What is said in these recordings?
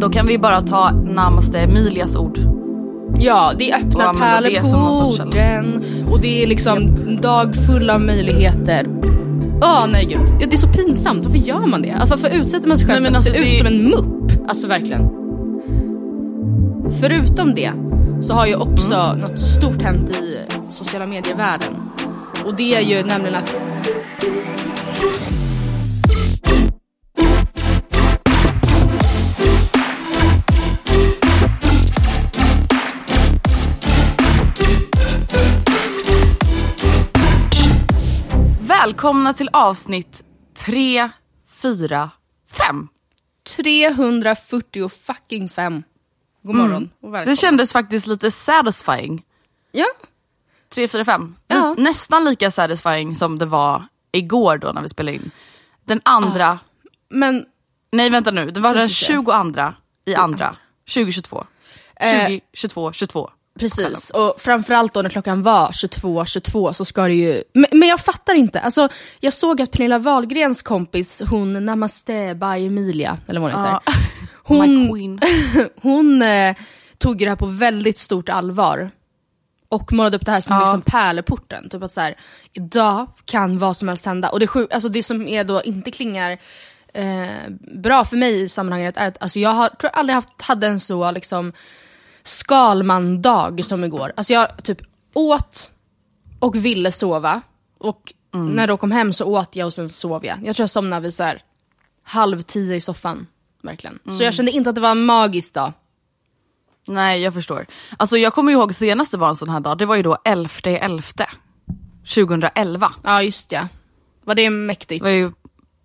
Men då kan vi bara ta närmaste Emilias ord. Ja, det öppnar använda det och det är liksom dag full av möjligheter. Åh nej gud, det är så pinsamt. Varför gör man det? Alltså, varför utsätter man sig själv för men att se alltså, ut det- som en mupp? Alltså verkligen. Förutom det så har ju också Mm. något stort hänt i sociala medievärlden. Och det är ju nämligen att Välkomna till avsnitt 3, 4, 5. 340 fucking fem. God morgon och välkomna. Det kändes faktiskt lite satisfying. Ja, 3, 4, 5. Ja. Nästan lika satisfying som det var igår då när vi spelade in. Den andra, men nej vänta nu, det var den Just det. 22 i andra 2022. Eh, 20, 22, 22. Precis, och framförallt då när klockan var 22.22 22, så ska det ju... Men, men jag fattar inte, alltså, jag såg att Pernilla Wahlgrens kompis, hon Namaste by Emilia, eller vad hon heter. Ja. Hon, hon eh, tog ju det här på väldigt stort allvar. Och målade upp det här som Ja. liksom pärleporten. Typ att så här, idag kan vad som helst hända. Och det, alltså det som är då inte klingar eh, bra för mig i sammanhanget är att alltså jag har, tror jag aldrig haft, hade en så liksom Skalman-dag som igår. Alltså jag typ åt och ville sova. Och när jag då kom hem så åt jag och sen sov jag. Jag tror jag somnade vid så här halv tio i soffan. Verkligen. Så jag kände inte att det var en magisk dag. Nej jag förstår. Alltså jag kommer ihåg senast det var en sån här dag, det var ju då 11 11 2011. Ja just ja. Var det mäktigt? Det var ju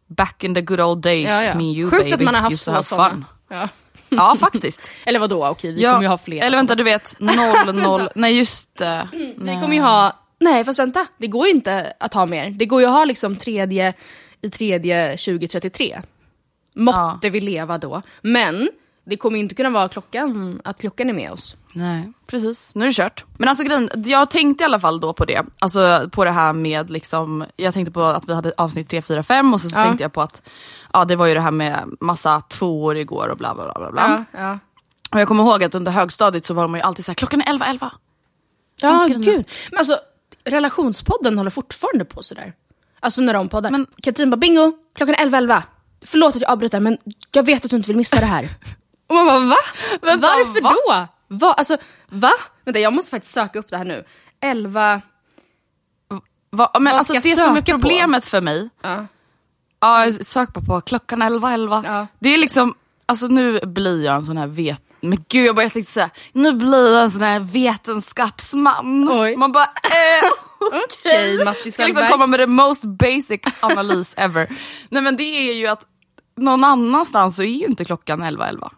back in the good old days, ja, ja. me you Sjukt baby. att man har haft två sådana. Ja. Ja faktiskt. Eller vadå, okej vi ja, kommer ju ha fler. Eller vänta du vet, 0 0, nej just det. Vi kommer ju ha, nej fast vänta, det går ju inte att ha mer. Det går ju att ha liksom tredje i tredje 2033. Måtte vi leva då. Men det kommer inte kunna vara klockan, att klockan är med oss. Nej, precis. Nu är det kört. Men alltså grejen, jag tänkte i alla fall då på det. Alltså på det här med liksom, jag tänkte på att vi hade avsnitt 3, 4, 5 och så, så Ja. tänkte jag på att ja, det var ju det här med massa tvåor igår och bla bla bla. bla, bla. Ja, ja. Och jag kommer ihåg att under högstadiet så var de ju alltid så här, klockan är 11, 11. Ja, gud. Men alltså, relationspodden håller fortfarande på sådär. Alltså när de poddar. Men- Katrin bara, bingo, klockan är 11.11. 11. Förlåt att jag avbryter men jag vet att du inte vill missa det här. Och man bara, va? Vänta, Varför va? då? Va? Alltså, va? Vänta, jag måste faktiskt söka upp det här nu. 11... Va, men Vad alltså ska det jag som är söka på? problemet för mig, Ja. ja, sök bara på klockan 11, 11. Ja. Det är liksom, alltså nu blir jag en sån här vet... Men gud jag bara jag tänkte säga, nu blir jag en sån här vetenskapsman. Oj. Man bara, eh, Okej, Matti ska liksom Sandberg. komma med the most basic analys ever. Nej men det är ju att någon annanstans så är ju inte klockan 11, 11.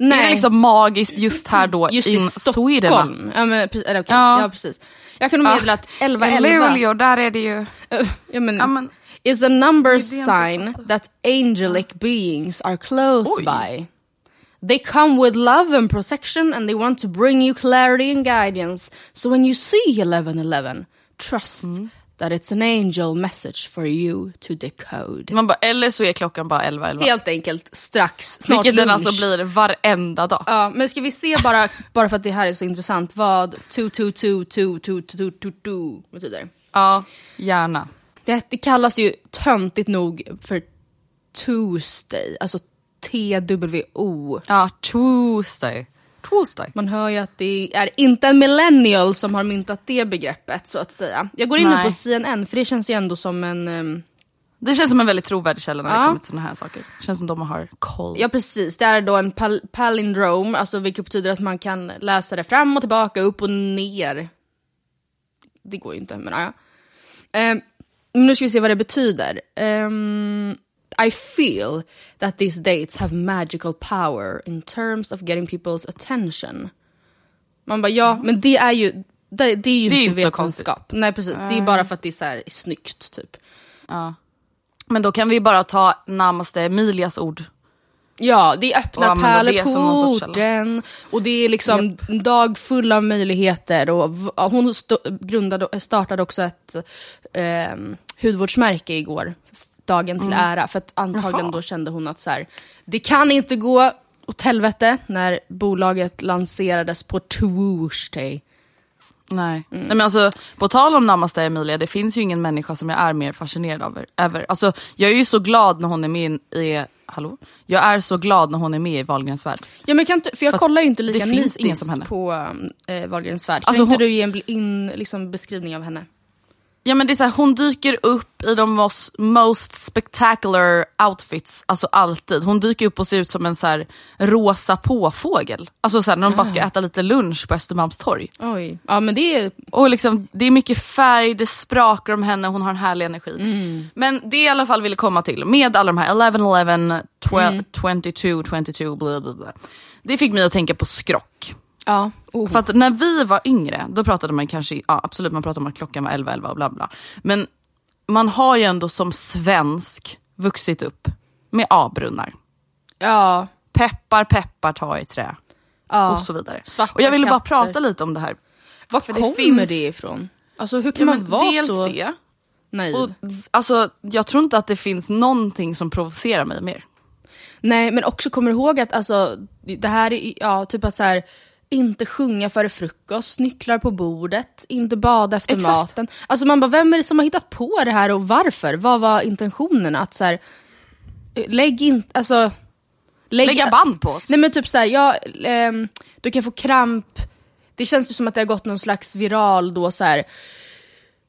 Är Nej. det liksom magiskt just här då Just i in Stockholm. Sweden? Ja, men, eller, okej. Ja. ja. precis. Jag nog meddela att 11 I 11 Luleå, där är det ju... ja, men, Ja, men, is a number är sign that angelic beings are close Oj. by. They come with love and protection and they want to bring you clarity and guidance. So when you see 1111, trust Mm. That it's an angel message for you to decode. man bara, eller så är klockan bara 11 11. Helt enkelt strax, snart Vilket den lunch. alltså blir varenda dag. Ja, men ska vi se bara, bara för att det här är så intressant, vad 2222222 betyder? Ja, gärna. Det, det kallas ju töntigt nog för Tuesday, alltså T-W-O. Ja, Tuesday. Tuesday. Man hör ju att det är inte en millennial som har myntat det begreppet så att säga. Jag går in nu på CNN för det känns ju ändå som en... ehm, Det känns som en väldigt trovärdig källa när Ja. det kommer till såna här saker. känns som de har koll. Ja precis, det är då en pal palindrome, alltså vilket betyder att man kan läsa det fram och tillbaka, upp och ner. Det går ju inte, men ja. Um, nu ska vi se vad det betyder. Ehm, I feel that these dates have magical power in terms of getting people's attention. Man bara, ja, men det är ju, det, det är ju Det är inte vetenskap. Nej precis, det är bara för att det är så här snyggt typ. Ja. Men då kan vi bara ta namaste Emilias ord. Ja, det öppnar pärleporten och det är liksom en dag full av möjligheter. Och hon grundade, startade också ett eh, hudvårdsmärke igår, dagen till ära. För att antagligen Mm. Jaha. då kände hon att så här, det kan inte gå åt helvete när bolaget lanserades på Tuesday. Nej. Nej men alltså, på tal om namaste Emilia, det finns ju ingen människa som jag är mer fascinerad av. Ever. Alltså, jag är ju så glad när hon är med i... Hallå? Jag är så glad när hon är med i Wahlgrens värld. Ja, men kan inte, för jag För kollar ju inte lika nitiskt på eh, Wahlgrens värld. Kan Alltså, inte hon- du ge en in, liksom, beskrivning av henne? Ja men det är så här, hon dyker upp i de most, most spectacular outfits, alltså alltid. Hon dyker upp och ser ut som en så här rosa påfågel. Alltså så här, när de bara ska äta lite lunch på Östermalmstorg. Oj, ja men det är Och liksom, det är mycket färg, det sprakar om henne, hon har en härlig energi. Men det jag i alla fall ville komma till, med alla de här 11, 11, 12, 22, 22, bla bla bla. Det fick mig att tänka på skrock. Ja. Oh. För att när vi var yngre, då pratade man kanske, ja absolut man pratade om att klockan var 11, 11 och bla bla. Men man har ju ändå som svensk vuxit upp med A-brunnar. Ja. Peppar, peppar, ta i trä. ja. Och så vidare. Svarta och jag ville bara katter. prata lite om det här. Varför det kommer finns- det ifrån? Alltså hur kan Ja, man vara dels så det, naiv? och alltså, jag tror inte att det finns någonting som provocerar mig mer. Nej men också kommer ihåg att alltså, det här är ja, typ att så här, inte sjunga före frukost, nycklar på bordet, inte bada efter Exakt. maten. Alltså man bara, vem är det som har hittat på det här och varför? Vad var intentionerna? Att så här, lägg in, alltså... Lägg, Lägga band på oss. Nej men typ såhär, ja, ehm, du kan få kramp. Det känns ju som att det har gått någon slags viral då så här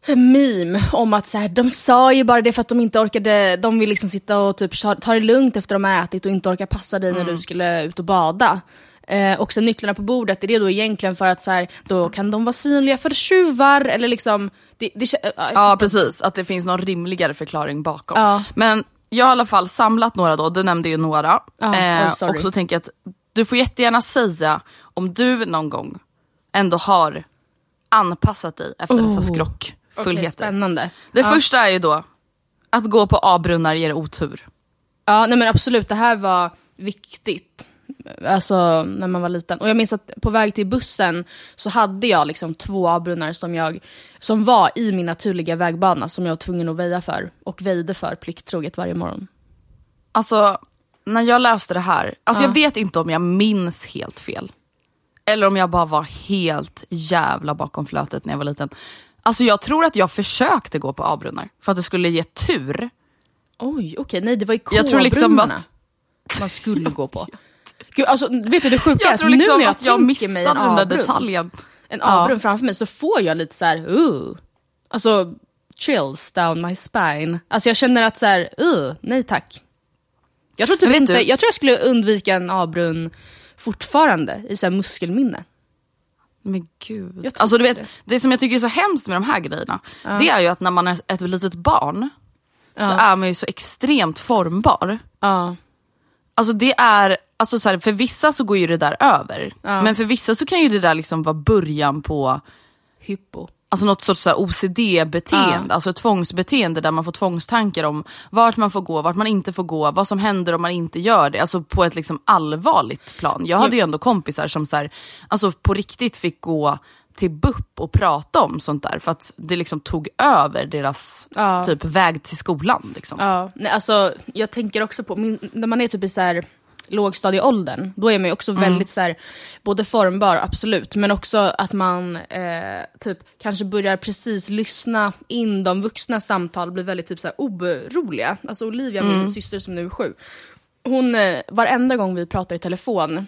meme om att så här, de sa ju bara det för att de inte orkade, de vill liksom sitta och typ ta det lugnt efter de har ätit och inte orka passa dig när du skulle ut och bada. Eh, och sen nycklarna på bordet, är det då egentligen för att så här, då kan de vara synliga för tjuvar eller liksom... Det, det, kä- ja, precis, att det finns någon rimligare förklaring bakom. Ja. Men jag har i alla fall samlat några då, du nämnde ju några. Ja, Eh, och så tänker jag att du får jättegärna säga om du någon gång ändå har anpassat dig efter dessa Okej, skrockfullheter. spännande. det ja. första är ju då att gå på A-brunnar ger otur. Ja, nej men absolut, det här var viktigt. Alltså när man var liten. Och jag minns att på väg till bussen så hade jag liksom två avbrunnar som, jag, som var i min naturliga vägbana som jag var tvungen att väja för. Och väjde för plikttroget varje morgon. Alltså, när jag läste det här, alltså jag vet inte om jag minns helt fel. Eller om jag bara var helt jävla bakom flötet när jag var liten. Alltså jag tror att jag försökte gå på A-brunnar för att det skulle ge tur. Oj, okej, nej det var ju tror liksom K-brunnarna att- man skulle gå på. Gud, alltså, vet du det sjuka Jag att tror nu liksom när jag att jag tänker mig en missade den där detaljen. en Ja. avbrunn framför mig så får jag lite så här, uh. Alltså chills down my spine. Alltså jag känner att så här, uh, nej tack. Jag tror, typ inte, du- jag tror jag skulle undvika en avbrunn fortfarande i så här muskelminne. Men gud. Alltså du vet, det. det som jag tycker är så hemskt med de här grejerna, det är ju att när man är ett litet barn så är man ju så extremt formbar. Ja. Alltså det är alltså så här, för vissa så går ju det där över. Men för vissa så kan ju det där liksom vara början på Hypo. alltså något sorts OCD-beteende, Ja. alltså ett tvångsbeteende där man får tvångstankar om vart man får gå, vart man inte får gå, vad som händer om man inte gör det. Alltså på ett liksom allvarligt plan. Jag hade ju ändå kompisar som så här, alltså på riktigt fick gå till BUP och prata om sånt där för att det liksom tog över deras Ja. typ väg till skolan. Liksom. Ja, nej, alltså, jag tänker också på, min, när man är typ i så här lågstadieåldern, då är man ju också väldigt så här, både formbar, absolut, men också att man eh, typ kanske börjar precis lyssna in de vuxna samtal, blir väldigt typ så här oroliga. Alltså Olivia, min syster som nu är sju, hon, eh, varenda gång vi pratar i telefon,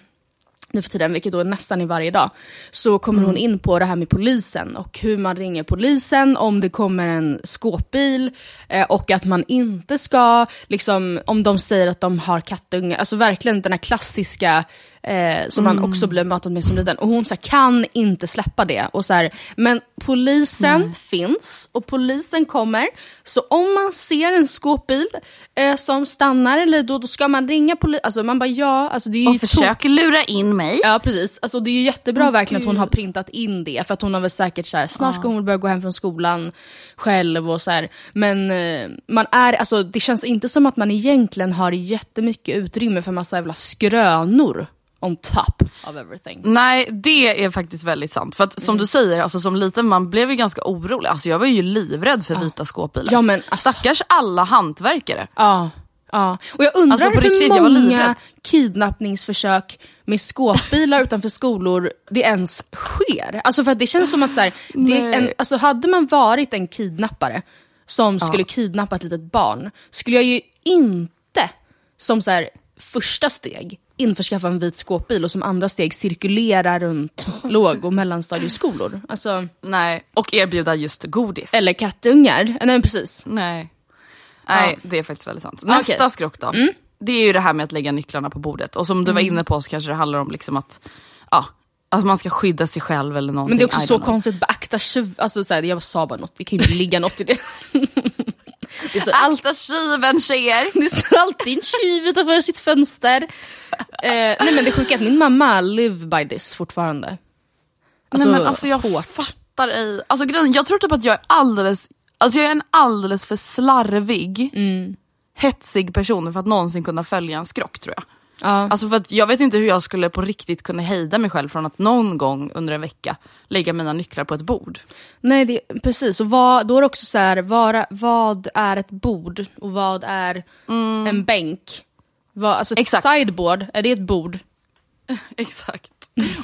nu för tiden, vilket då är nästan i varje dag, så kommer hon in på det här med polisen och hur man ringer polisen om det kommer en skåpbil eh, och att man inte ska, liksom, om de säger att de har kattungar, alltså verkligen den här klassiska eh, som man också blev matad med som liten. Och hon så här, kan inte släppa det. Och så här, men polisen finns och polisen kommer, så om man ser en skåpbil eh, som stannar, eller då, då ska man ringa polisen. Alltså man bara ja, alltså det är Och försöker lura in mig. Ja precis, alltså, det är ju jättebra verkligen att hon har printat in det, för att hon har väl säkert så här, snart ska hon börja gå hem från skolan själv och så här. Men eh, man är, alltså, det känns inte som att man egentligen har jättemycket utrymme för massa jävla skrönor on top of everything. Nej, det är faktiskt väldigt sant. För att som du säger, alltså, som liten man blev ju ganska orolig. Alltså, jag var ju livrädd för vita skåpbilar. Ja, men alltså- Stackars alla hantverkare. Ja, ja. Och jag undrar Alltså, riktigt, hur var många kidnappningsförsök med skåpbilar utanför skolor det ens sker. Alltså för att det känns som att så här, en, alltså hade man varit en kidnappare som skulle kidnappa ett litet barn, skulle jag ju inte som så här, första steg införskaffa en vit skåpbil och som andra steg cirkulera runt låg och mellanstadieskolor. Alltså, Nej, och erbjuda just godis. eller kattungar. Nej precis. Nej. Nej, det är faktiskt väldigt sant. Nästa. Mm. skrock då. Det är ju det här med att lägga nycklarna på bordet. Och som du var inne på så kanske det handlar om liksom att, ja, att man ska skydda sig själv eller någonting. Men det är också så know. konstigt, beakta tjuv... Alltså så här, jag sa bara något, det kan ju inte ligga något i det. Det står, all, Akta tjuven tjejer! det står alltid en tjuv utanför sitt fönster. Eh, nej men det sjuka är att min mamma live by this fortfarande. Alltså, Nej men alltså jag hårt. fattar ej. Alltså grejen, jag tror typ att jag är alldeles, alltså jag är en alldeles för slarvig, Mm. hetsig person för att någonsin kunna följa en skrock tror jag. Ja. Alltså för att jag vet inte hur jag skulle på riktigt kunna hejda mig själv från att någon gång under en vecka lägga mina nycklar på ett bord. Nej, det, precis. Och vad, då är det också så här, vad, vad är ett bord och vad är en bänk? Vad, alltså ett Exakt. sideboard, är det ett bord? Exakt.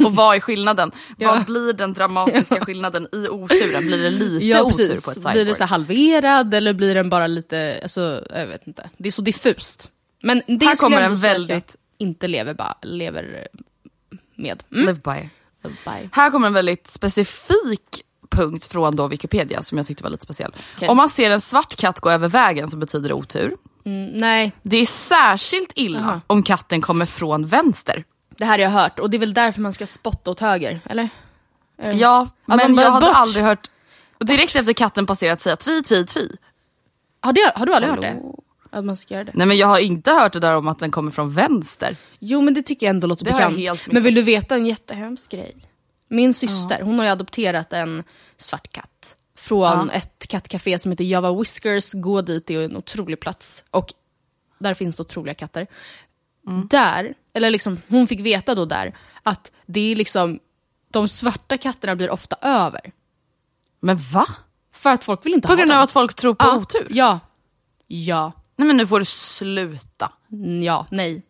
Och vad är skillnaden? Ja. Vad blir den dramatiska skillnaden i oturen? Blir det lite otur på ett sideboard? Blir det så halverad eller blir den bara lite, alltså jag vet inte. Det är så diffust. Men det Här kommer en väldigt- inte lever, ba, lever med. Mm. Live by. Bye. Här kommer en väldigt specifik punkt från då Wikipedia som jag tyckte var lite speciell. Okej. Om man ser en svart katt gå över vägen så betyder det otur. Mm, nej, Det är särskilt illa Aha. om katten kommer från vänster. det här har jag hört och det är väl därför man ska spotta åt höger, eller? Ja, man men bara jag hade bort. aldrig hört... Och direkt efter katten passerat säga tvi, tvi, tvi. Har du, har du aldrig hört det? Att man ska göra det? Nej men jag har inte hört det där om att den kommer från vänster. Jo men det tycker jag ändå låter Det bekant. helt men vill du veta en jättehemsk grej? Min syster, hon har ju adopterat en svart katt. Från ett kattcafé som heter Java Whiskers. Gå dit, det är en otrolig plats. Och där finns det otroliga katter. Mm. Där, eller liksom, hon fick veta då där, att det är liksom, de svarta katterna blir ofta över. Men va? För att folk vill inte På ha grund dem. av att folk tror på ja, otur? Ja. Ja. Nej men nu får du sluta. Mm, Ja, nej.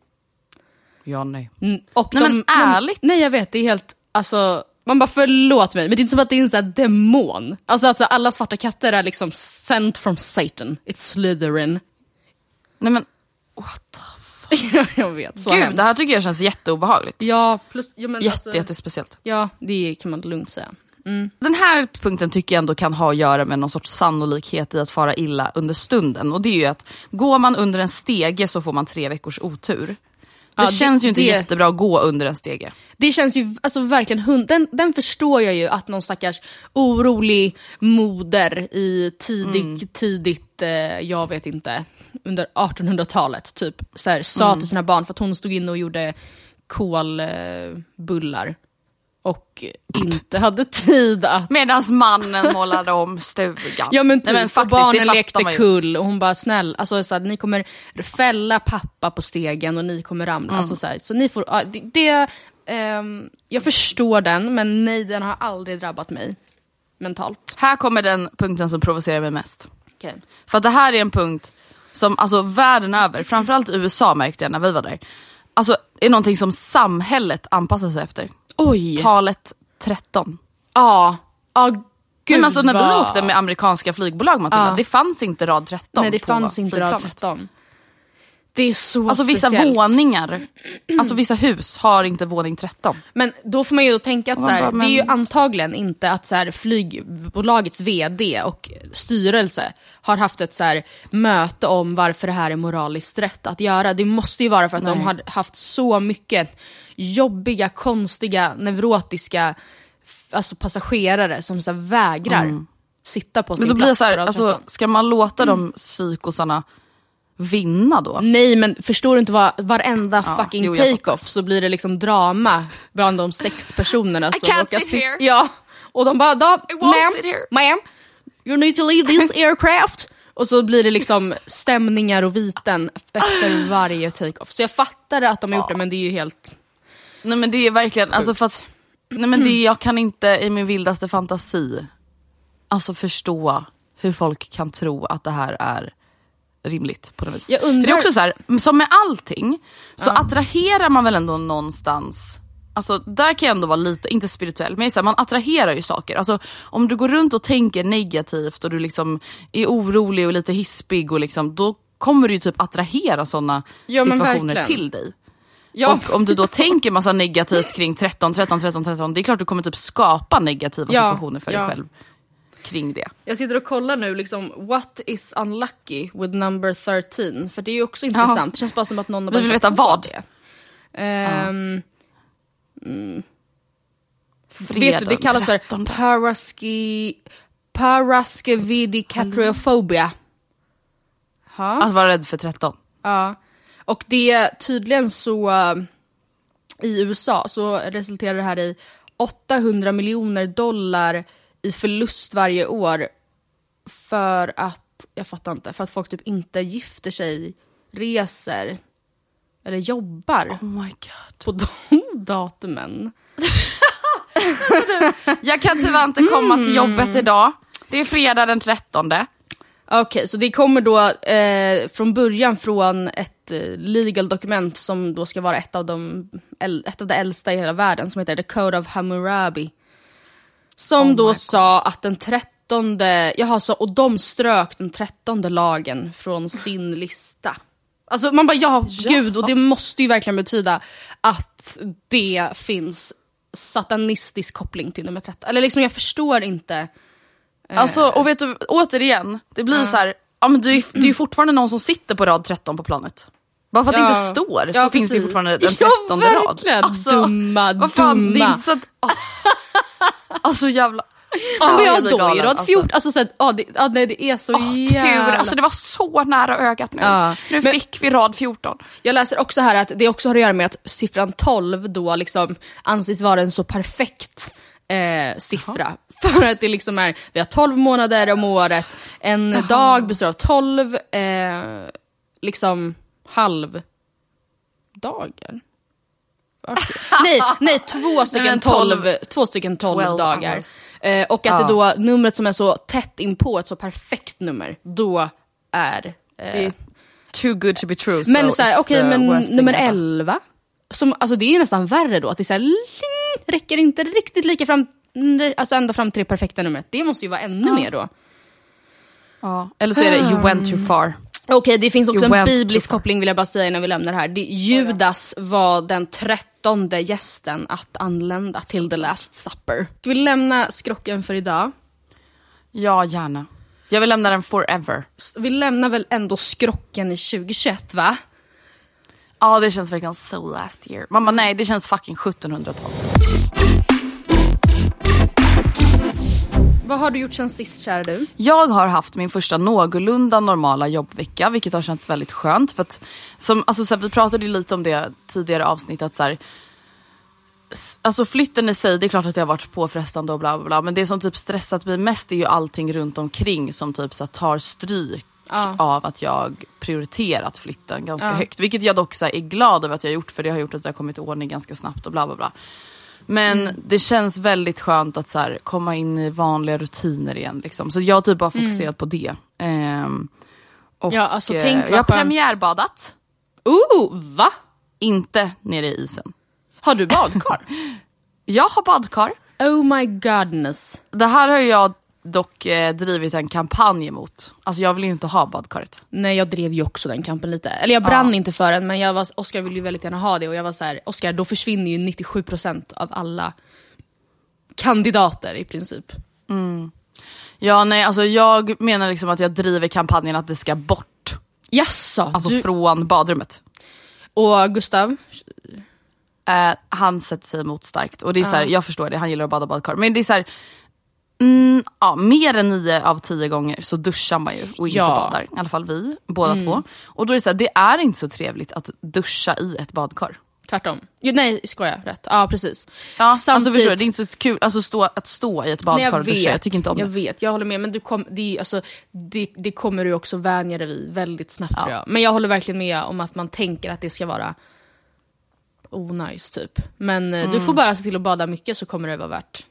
Ja nej. Mm, Och Nej, men ärligt? Nej jag vet, det är helt, alltså, man bara förlåt mig, men det är inte som att det är en sån här demon. Alltså att så alla svarta katter är liksom sent from Satan. It's Slytherin. Nej men what the jag vet, så Gud, hemskt. det här tycker jag känns jätteobehagligt. Ja, plus, ja, men Jätte, alltså, jättespeciellt. Ja, det kan man lugnt säga. Den här punkten tycker jag ändå kan ha att göra med någon sorts sannolikhet i att fara illa under stunden. Och det är ju att går man under en stege så får man tre veckors otur. Det Ja, det- känns ju inte det- jättebra att gå under en stege. Det känns ju alltså verkligen, hund, den, den förstår jag ju att någon stackars orolig moder i tidigt, Mm. tidigt, eh, jag vet inte, under 1800-talet typ så här, sa Mm. till sina barn, för att hon stod inne och gjorde kolbullar och inte hade tid att Medan mannen målade om stugan. Ja men typ, Nej, och faktiskt, det barnen lekte kull och hon bara snäll, alltså så att ni kommer fälla pappa på stegen och ni kommer ramla. Mm. Alltså, så, här, så ni får, ja, det, det ehm, jag förstår den men nej den har aldrig drabbat mig mentalt. Här kommer den punkten som provocerar mig mest. Okay. För att det här är en punkt som alltså världen över, framförallt i USA märkte jag när vi var där, alltså är någonting som samhället anpassar sig efter. Oj! Talet 13. Ja, ja gud Men alltså när vi vad- åkte med amerikanska flygbolag Matilda, Ja. det fanns inte rad 13 Nej det på fanns inte rad flygplanet. 13. Det är så Alltså vissa speciellt. våningar, alltså vissa hus har inte våning 13. Men då får man ju tänka att så här, bara, det är ju men- antagligen inte att så här, flygbolagets vd och styrelse har haft ett så här, möte om varför det här är moraliskt rätt att göra. Det måste ju vara för att de Nej. har haft så mycket jobbiga, konstiga, neurotiska alltså passagerare som så vägrar sitta på sin Mm. Men då blir plats. så här, alltså, 13. ska man låta de psykosarna vinna då? Nej men förstår du inte vad varenda Ja, fucking take-off så blir det liksom drama bland de sex personerna som can't råkar sit sit- here. Ja, och de bara, "Da- won't ma'am, sit here." ma'am, you need to leave this aircraft. Och så blir det liksom stämningar och viten efter varje take-off. Så jag fattar att de har gjort det men det är ju helt... Nej men det är verkligen, alltså för att, nej men det, jag kan inte i min vildaste fantasi alltså förstå hur folk kan tro att det här är rimligt på något vis. Jag För det undrar- är också så här, som med allting så attraherar man väl ändå någonstans Alltså där kan jag ändå vara lite, inte spirituell, men här, man attraherar ju saker. Alltså om du går runt och tänker negativt och du liksom är orolig och lite hispig och liksom, då kommer du ju typ attrahera sådana Ja, situationer verkligen. till dig. Ja, Och om du då tänker massa negativt kring 13, 13, 13, 13, det är klart du kommer typ skapa negativa Ja, situationer för dig ja. själv kring det. jag sitter och kollar nu liksom, what is unlucky with number 13? För det är ju också intressant, det känns bara som att någon har Vi vill veta vad. Det. Ehm, Fredagen, Vet du, det kallas för 13. paraski. Ja. Att vara rädd för 13. ja. Och det är tydligen så eh, i USA så resulterar det här i 800 miljoner dollar i förlust varje år för att, jag fattar inte, för att folk typ inte gifter sig, reser eller jobbar Oh my god. på de datumen. Jag kan tyvärr inte komma till Mm. jobbet idag. Det är fredag den 13. Okej, så det kommer då eh, från början från ett eh, legal dokument som då ska vara ett av, de, ett av de äldsta i hela världen som heter The Code of Hammurabi. Som Oh då sa att den trettonde, jaha, så, och de strök den trettonde lagen från sin lista. Alltså man bara ja, gud, och det måste ju verkligen betyda att det finns satanistisk koppling till nummer 13. Eller liksom jag förstår inte. Alltså, och vet du, återigen, det blir så här, ja, men det, är, det är ju fortfarande någon som sitter på rad 13 på planet. Bara för att det Ja. inte står så Ja, finns det fortfarande den Ja, 13 rad. verkligen. Dumma, vad fan, Det är dumma. inte så att, ah. Alltså jävla... Men Ah, ja, jag då är galen, rad 14, alltså, så att, ja, det, ja, nej, det är så Åh, jävla... tur, alltså det var så nära ögat nu. Ja, Nu men- fick vi rad 14. Jag läser också här att det också har att göra med att siffran 12 då liksom anses vara en så perfekt eh, siffra. För att det liksom är, vi har 12 månader om året, en dag består av 12 eh, liksom halvdagar. Nej, nej, två stycken men 12, 12 två stycken 12 12 dagar. Eh, och att Ja. det då, numret som är så tätt inpå, ett så perfekt nummer, då är eh, Det är too good to be true. men so okej, the men nummer. 11, som, alltså det är nästan värre då, att det är så här, ling, räcker inte riktigt lika fram, alltså ända fram till det perfekta numret. Det måste ju vara ännu mer då. Ja. Eller så är det you went too far. Okej, det finns också You en biblisk koppling vill jag bara säga innan vi lämnar det här. Det, Judas var den trettonde gästen att anlända till the last supper. Ska vi lämna skrocken för idag? Ja, gärna. Jag vill lämna den forever. Vi lämnar väl ändå skrocken i 2021 va? Ja, det känns verkligen so last year. Mamma, nej, det känns fucking 1700-tal. Vad har du gjort sen sist kära du? Jag har haft min första någorlunda normala jobbvecka vilket har känts väldigt skönt. För att, som, alltså, så här, vi pratade lite om det tidigare avsnitt att så här, Alltså flytten i sig, det är klart att det har varit påfrestande och bla bla bla. Men det som typ stressat mig mest är ju allting runt omkring som typ så här, tar stryk Ja. av att jag prioriterat flytten ganska högt. Vilket jag dock så är glad över att jag har gjort för det har gjort att vi har kommit i ordning ganska snabbt och bla bla bla. Men Mm. det känns väldigt skönt att så här, komma in i vanliga rutiner igen. Liksom. Så jag har typ bara fokuserat på det. Ehm, och, Mm. Ja, alltså, eh, jag har premiärbadat, Oh, va? inte nere i isen. Har du badkar? Jag har badkar. oh my godness. Det här har jag dock eh, drivit en kampanj emot. Alltså jag vill ju inte ha badkaret. Nej jag drev ju också den kampen lite. Eller jag brann inte för den men jag var, Oscar ville ju väldigt gärna ha det och jag var så här: Oscar då försvinner ju 97% av alla kandidater i princip. Ja nej alltså jag menar liksom att jag driver kampanjen att det ska bort. Jaså? Alltså du, från badrummet. och Gustav? Eh, han sätter sig emot starkt. Och det är så här, jag förstår det, han gillar att bada badkar. Men det är så här, mm, ja, mer än nio av tio gånger så duschar man ju och inte Ja. badar. I alla fall vi, båda två. Och då är det så här, det är inte så trevligt att duscha i ett badkar. Tvärtom. Jo, nej, skojar. Rätt. Ja, precis. Ja, alltså Samtidigt- förstår du, det är inte så kul alltså, stå, att stå i ett Nej, badkar och duscha. Jag tycker inte om jag det. vet, jag håller med. Men du kom, det, alltså, det, det kommer du också vänja dig vid väldigt snabbt tror jag. Men jag håller verkligen med om att man tänker att det ska vara onajs typ. Men eh, Mm. du får bara se till att bada mycket så kommer det vara värt.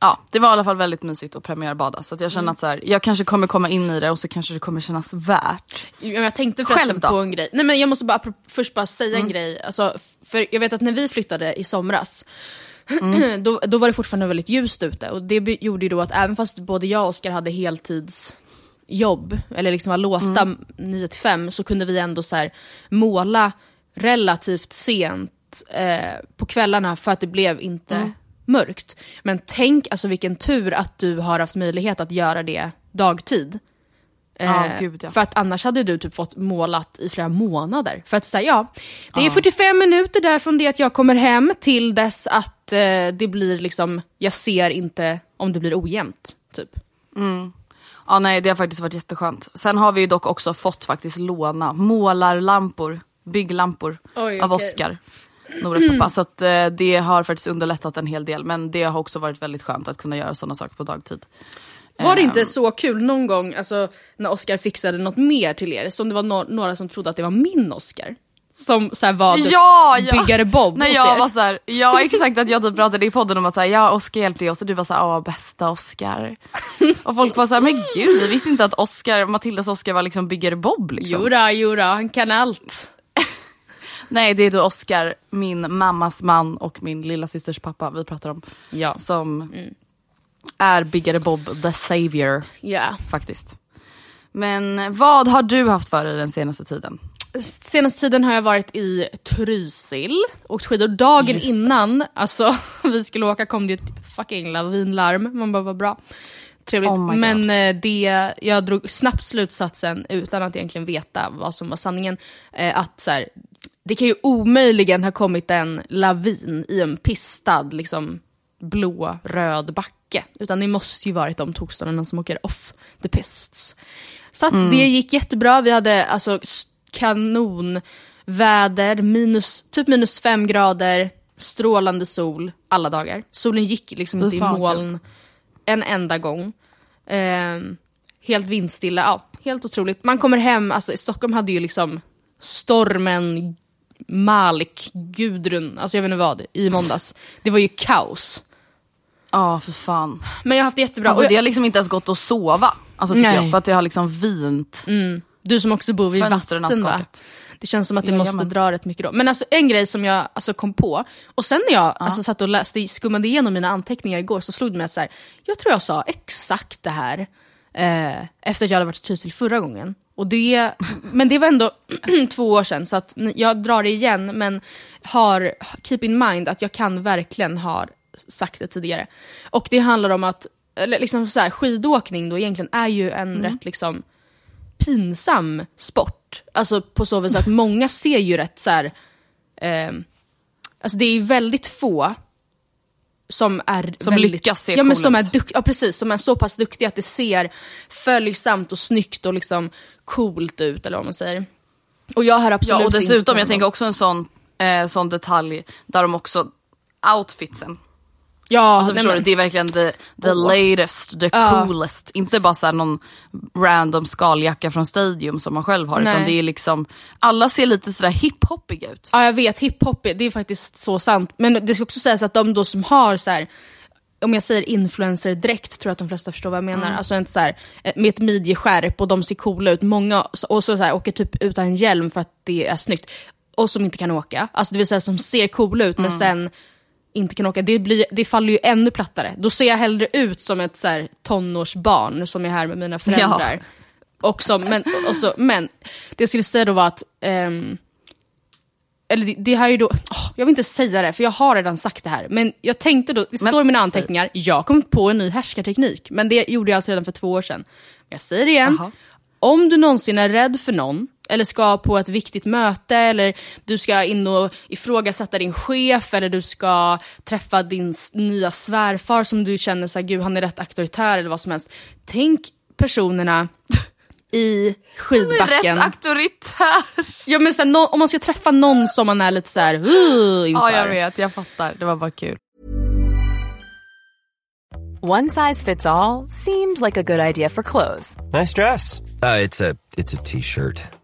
Ja, det var i alla fall väldigt mysigt att premiärbada. Så att jag Mm. känner att så här, jag kanske kommer komma in i det och så kanske det kommer kännas värt. Ja, Jag tänkte förresten på en grej. Nej men jag måste bara först bara säga en grej. Alltså, för jag vet att när vi flyttade i somras, då, då var det fortfarande väldigt ljust ute. Och det gjorde ju då att även fast både jag och Oskar hade heltidsjobb, eller liksom var låsta 9 till 5, så kunde vi ändå så här måla relativt sent eh, på kvällarna för att det blev inte mörkt. Men tänk alltså vilken tur att du har haft möjlighet att göra det dagtid. Eh, gud, ja. För att annars hade du typ fått målat i flera månader. För att säga ja, det är 45 minuter där från det att jag kommer hem till dess att eh, det blir liksom, jag ser inte om det blir ojämnt. Typ. Ja nej det har faktiskt varit jätteskönt. Sen har vi ju dock också fått faktiskt låna målarlampor, bygglampor Oj, av okej. Oscar. Noras pappa. Så att, eh, det har faktiskt underlättat en hel del. Men det har också varit väldigt skönt att kunna göra sådana saker på dagtid. Var det Ehm. inte så kul någon gång alltså, när Oscar fixade något mer till er? Som det var no- några som trodde att det var min Oscar. Som så här, var typ Ja, ja. byggare Bob När jag er. var så här, ja exakt att jag typ pratade i podden om att ja Oscar hjälpte oss och du var så här, bästa Oscar. och folk var så här, men gud vi visste inte att Oscar, Matildas Oscar var liksom byggare Bob liksom. Jodå, jodå, han kan allt. Nej det är då Oscar, min mammas man och min lilla systers pappa vi pratar om. Ja. Som är byggare Bob the savior ja. faktiskt. Men vad har du haft för dig den senaste tiden? Senaste tiden har jag varit i Trysil, åkt skidor. Dagen innan alltså, vi skulle åka kom det ett fucking lavinlarm. Man bara, vad bra. Trevligt. Oh. Men eh, det, jag drog snabbt slutsatsen, utan att egentligen veta vad som var sanningen, eh, att så här, det kan ju omöjligen ha kommit en lavin i en pistad, liksom blå, röd backe. Utan det måste ju varit de tokstollarna som åker off the pists. Så att det gick jättebra, vi hade alltså kanonväder, minus, typ minus fem grader, strålande sol alla dagar. Solen gick liksom inte i moln en enda gång. Ehm, helt vindstilla, ja, helt otroligt. Man kommer hem, alltså i Stockholm hade ju liksom stormen Malik, Gudrun, alltså jag vet inte vad, i måndags. Det var ju kaos. Ja för fan. Men jag har haft det jättebra. Alltså, Och det har liksom inte ens gått att sova. Alltså, tycker Nej. jag, för att det har liksom vint. du som också bor vid Fönstren vatten va? Det känns som att det Jajamän. måste dra rätt mycket då. Men alltså en grej som jag alltså, kom på, och sen när jag alltså, satt och läste, skummade igenom mina anteckningar igår så slog det mig att så här, jag tror jag sa exakt det här eh, efter att jag hade varit i Trysil förra gången. Och det, men det var ändå två år sedan, så att jag drar det igen, men har, keep in mind att jag kan verkligen ha sagt det tidigare. Och det handlar om att liksom så här, skidåkning då egentligen är ju en rätt liksom pinsam sport. Alltså på så vis att många ser ju rätt så här. Eh, alltså det är väldigt få som är Som väldigt, lyckas se ja, men som är ut. duk, ja, precis, som är så pass duktiga att det ser följsamt och snyggt och liksom coolt ut eller vad man säger. Och jag har absolut Ja och dessutom, jag tänker också en sån, eh, sån detalj där de också, outfitsen. Ja, Alltså förstår men- du, det är verkligen the, the latest, the coolest. Inte bara såhär någon random skaljacka från Stadium som man själv har. Utan Nej. det är liksom, alla ser lite sådär hiphoppiga ut. Ja jag vet, hiphop det är faktiskt så sant. Men det ska också sägas att de då som har så här, om jag säger influencer-dräkt tror jag att de flesta förstår vad jag menar. Mm. Alltså inte så här, eh, med ett midjeskärp och de ser coola ut. Många och så, så här, åker typ utan hjälm för att det är snyggt. Och som inte kan åka. Alltså det vill säga som ser coola ut Mm. men sen inte kan åka. Det, blir, det faller ju ännu plattare. Då ser jag hellre ut som ett så här, tonårsbarn som är här med mina föräldrar. Och som, men, och så, men det jag skulle säga då var att ehm, eller det, det här är ju då, åh, jag vill inte säga det för jag har redan sagt det här. Men jag tänkte då, det Men, står i mina säg. anteckningar, jag har kommit på en ny härskarteknik. Men det gjorde jag alltså redan för två år sedan. Jag säger det igen, Jaha. om du någonsin är rädd för någon, eller ska på ett viktigt möte, eller du ska in och ifrågasätta din chef, eller du ska träffa din nya svärfar som du känner så här, gud han är rätt auktoritär eller vad som helst. Tänk personerna i skidbacken. Rätt auktoritär. Ja, men så här, nå- om man ska träffa någon som man är lite så här, uh, inför. Ja jag vet, jag fattar. Det var bara kul. One size fits all seemed like a good idea for clothes Nice dress. Uh, it's a it's a t-shirt.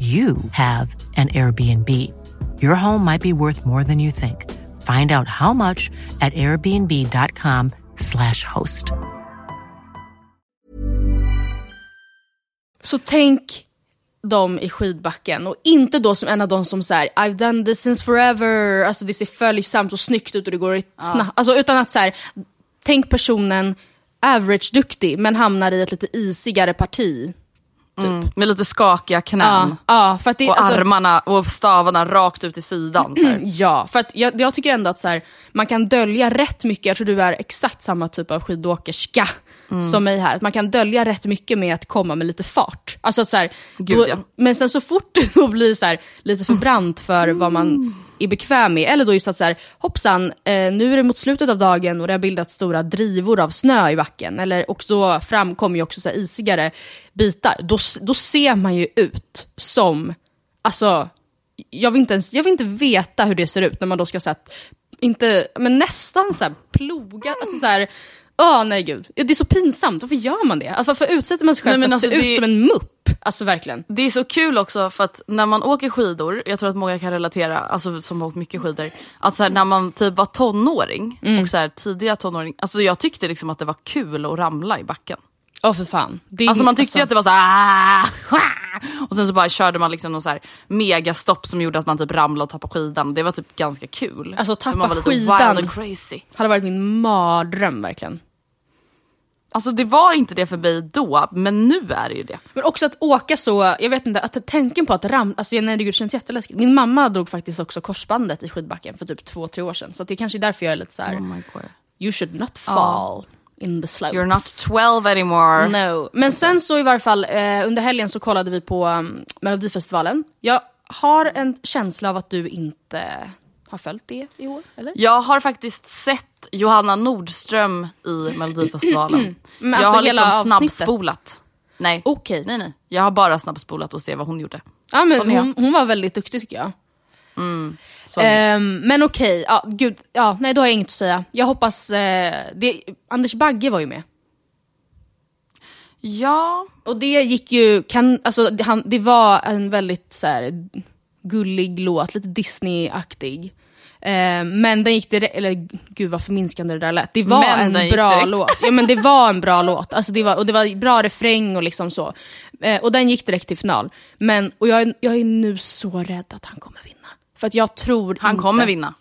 you have an Airbnb. Your home might be worth more than you think. Find out how much at airbnb.com/slash host. Så tänk dem i skidbacken och inte då som en av de som säger I've done this since forever, alltså det ser följsamt och snyggt ut och det går snabbt. Alltså utan att så här, tänk personen average-duktig men hamnar i ett lite isigare parti. Mm, med lite skakiga knän. Ja, ja, det, Och alltså, armarna och stavarna rakt ut i sidan. Ja, för att jag, jag tycker ändå att så här, man kan dölja rätt mycket, jag tror du är exakt samma typ av skidåkerska Mm. som mig här, att man kan dölja rätt mycket med att komma med lite fart. Alltså att så här, Gud, då, ja. Men sen så fort det blir så här, lite för brant för vad man är bekväm med, eller då just att så här, hoppsan, eh, nu är det mot slutet av dagen och det har bildats stora drivor av snö i backen, eller, och då framkommer ju också så här isigare bitar, då, då ser man ju ut som, alltså jag vill, inte ens, jag vill inte veta hur det ser ut när man då ska så här, inte, men nästan så här, ploga, alltså så här, åh nej gud. Det är så pinsamt, varför gör man det? Alltså, varför utsätter man sig själv Nej, för att alltså, se ut som en mupp? Alltså verkligen. Det är så kul också för att när man åker skidor, jag tror att många kan relatera, alltså som har åkt mycket skidor, att så här, när man typ var tonåring och så här, tidiga tonåring, alltså jag tyckte liksom att det var kul att ramla i backen. Åh för fan. Det är, Alltså man tyckte ju att det var så här, och sen så bara körde man liksom någon så här megastopp som gjorde att man typ ramlade och tappade skidan. Det var typ ganska kul. Alltså, tappa man var lite skidan. wild and crazy. hade varit min mardröm verkligen. Alltså det var inte det för mig då, men nu är det ju det. Men också att åka så, jag vet inte, att tanken på att ramla, alltså nej det känns jätteläskigt. Min mamma drog faktiskt också korsbandet i skidbacken för typ två, tre år sedan. Så det är kanske är därför jag är lite så här: Oh you should not fall. in the slopes. You're not 12 anymore. No. Men sen så i varje fall, eh, under helgen så kollade vi på um, Melodifestivalen. Jag har en känsla av att du inte har följt det i år, eller? Jag har faktiskt sett Johanna Nordström i Melodifestivalen. Men jag alltså har hela liksom snabbspolat. Nej. Okej. nej, nej. Jag har bara snabbspolat och se vad hon gjorde. Ja, men jag. hon, hon var väldigt duktig tycker jag. Så, Ehm, men okej, ja, gud, ja, nej då har jag inget att säga. Jag hoppas, eh, det, Anders Bagge var ju med. ja, Och det gick ju, kan, alltså, det, han, det var en väldigt så här, gullig låt, lite Disney-aktig. Eh, men den gick direkt, eller gud vad förminskande det där lät. Det var Men en bra låt. Ja men det var en bra låt. Alltså, det var, och det var bra refräng och liksom så. Eh, och den gick direkt till final. Men, och jag är, jag är nu så rädd att han kommer vinna. För att jag tror han inte... kommer vinna.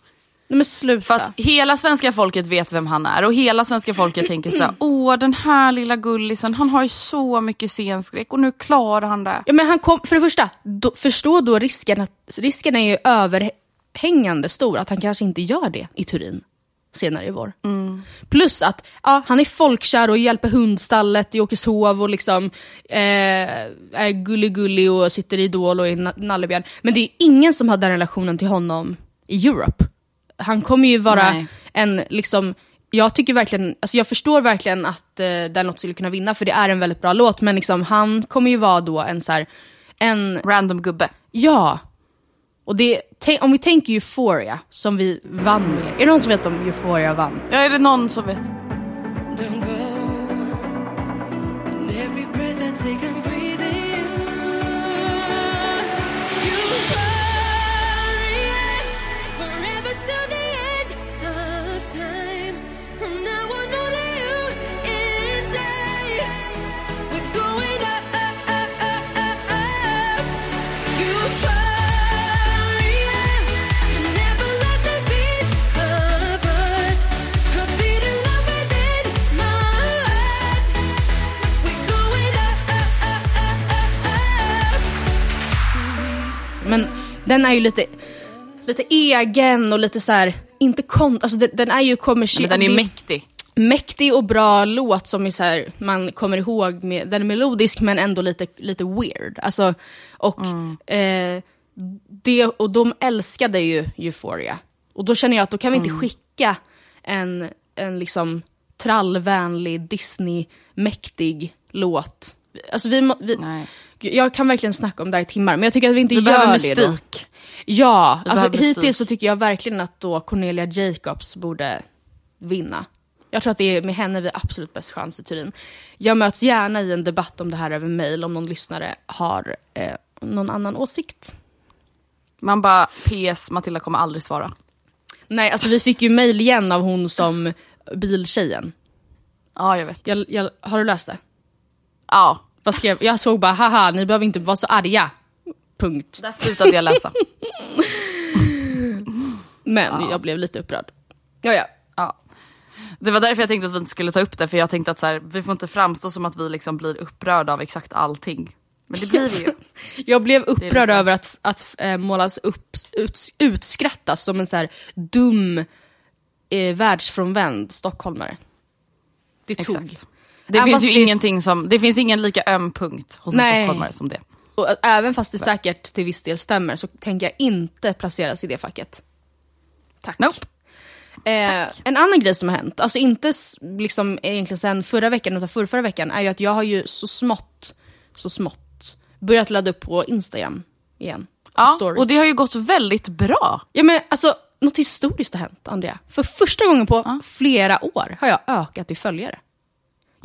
Nej men sluta. För att hela svenska folket vet vem han är och hela svenska folket tänker så här: åh den här lilla gullisen, han har ju så mycket scenskräck och nu klarar han det. Ja, men han kom, för det första, då, förstå då risken, att, risken är ju överhängande stor att han kanske inte gör det i Turin senare i vår. Plus att ja, han är folkkär och hjälper hundstallet i Åkeshov och liksom eh, är gullig-gullig och sitter i Idol och är na- nallebjörn. Men det är ingen som har den relationen till honom i Europe. Han kommer ju vara Nej. en liksom jag tycker verkligen, alltså jag förstår verkligen att eh, den låt skulle kunna vinna för det är en väldigt bra låt men liksom han kommer ju vara då en så här, en, Random gubbe. ja. Och det, om vi tänker Euphoria som vi vann med, är det någon som vet om Euphoria vann? Ja är det någon som vet? Den är ju lite, lite egen och lite så här, inte kon, alltså den, den är ju kommersiell. Den är alltså, mäktig. mäktig och bra låt som är så här, man kommer ihåg. Med, den är melodisk men ändå lite, lite weird. Alltså, och, eh, det, och de älskade ju Euphoria. Och då känner jag att då kan vi inte skicka en, en liksom trallvänlig Disney-mäktig låt. Alltså vi, vi, jag kan verkligen snacka om det här i timmar, men jag tycker att vi inte Vi gör det då. Ja, Vi alltså hittills mystik. så tycker jag verkligen att då Cornelia Jacobs borde vinna. Jag tror att det är med henne vi har absolut bäst chans i Turin. Jag möts gärna i en debatt om det här över mail om någon lyssnare har eh, någon annan åsikt. Man bara, PS, Matilda kommer aldrig svara. Nej, alltså vi fick ju mail igen av hon som biltjejen. Ja jag vet. Jag, jag, har du läst det? Ja, Vad skrev? Jag såg bara, haha, ni behöver inte vara så arga. Punkt. där slutade jag läsa. Men jag blev lite upprörd. Ja, ja. Ja. Det var därför jag tänkte att vi inte skulle ta upp det, för jag tänkte att så här, vi får inte framstå som att vi liksom blir upprörda av exakt allting. Men det blir vi ju. Jag blev upprörd över att, att äh, målas upp, ut, utskrattas som en så här dum eh, världsfrånvänd stockholmare. Det tog. Exakt. Det Även finns ju det ingenting som, det finns ingen lika öm punkt hos en Nej. stockholmare som det. Och även fast det säkert till viss del stämmer så tänker jag inte placeras i det facket. Tack. Nope. Eh, en annan grej som har hänt, alltså inte liksom egentligen sen förra veckan utan förra, förra veckan, är ju att jag har ju så smått, så smått börjat ladda upp på Instagram igen. Ja, stories. och det har ju gått väldigt bra. Ja men alltså, något historiskt har hänt Andrea. För första gången på flera år har jag ökat i följare.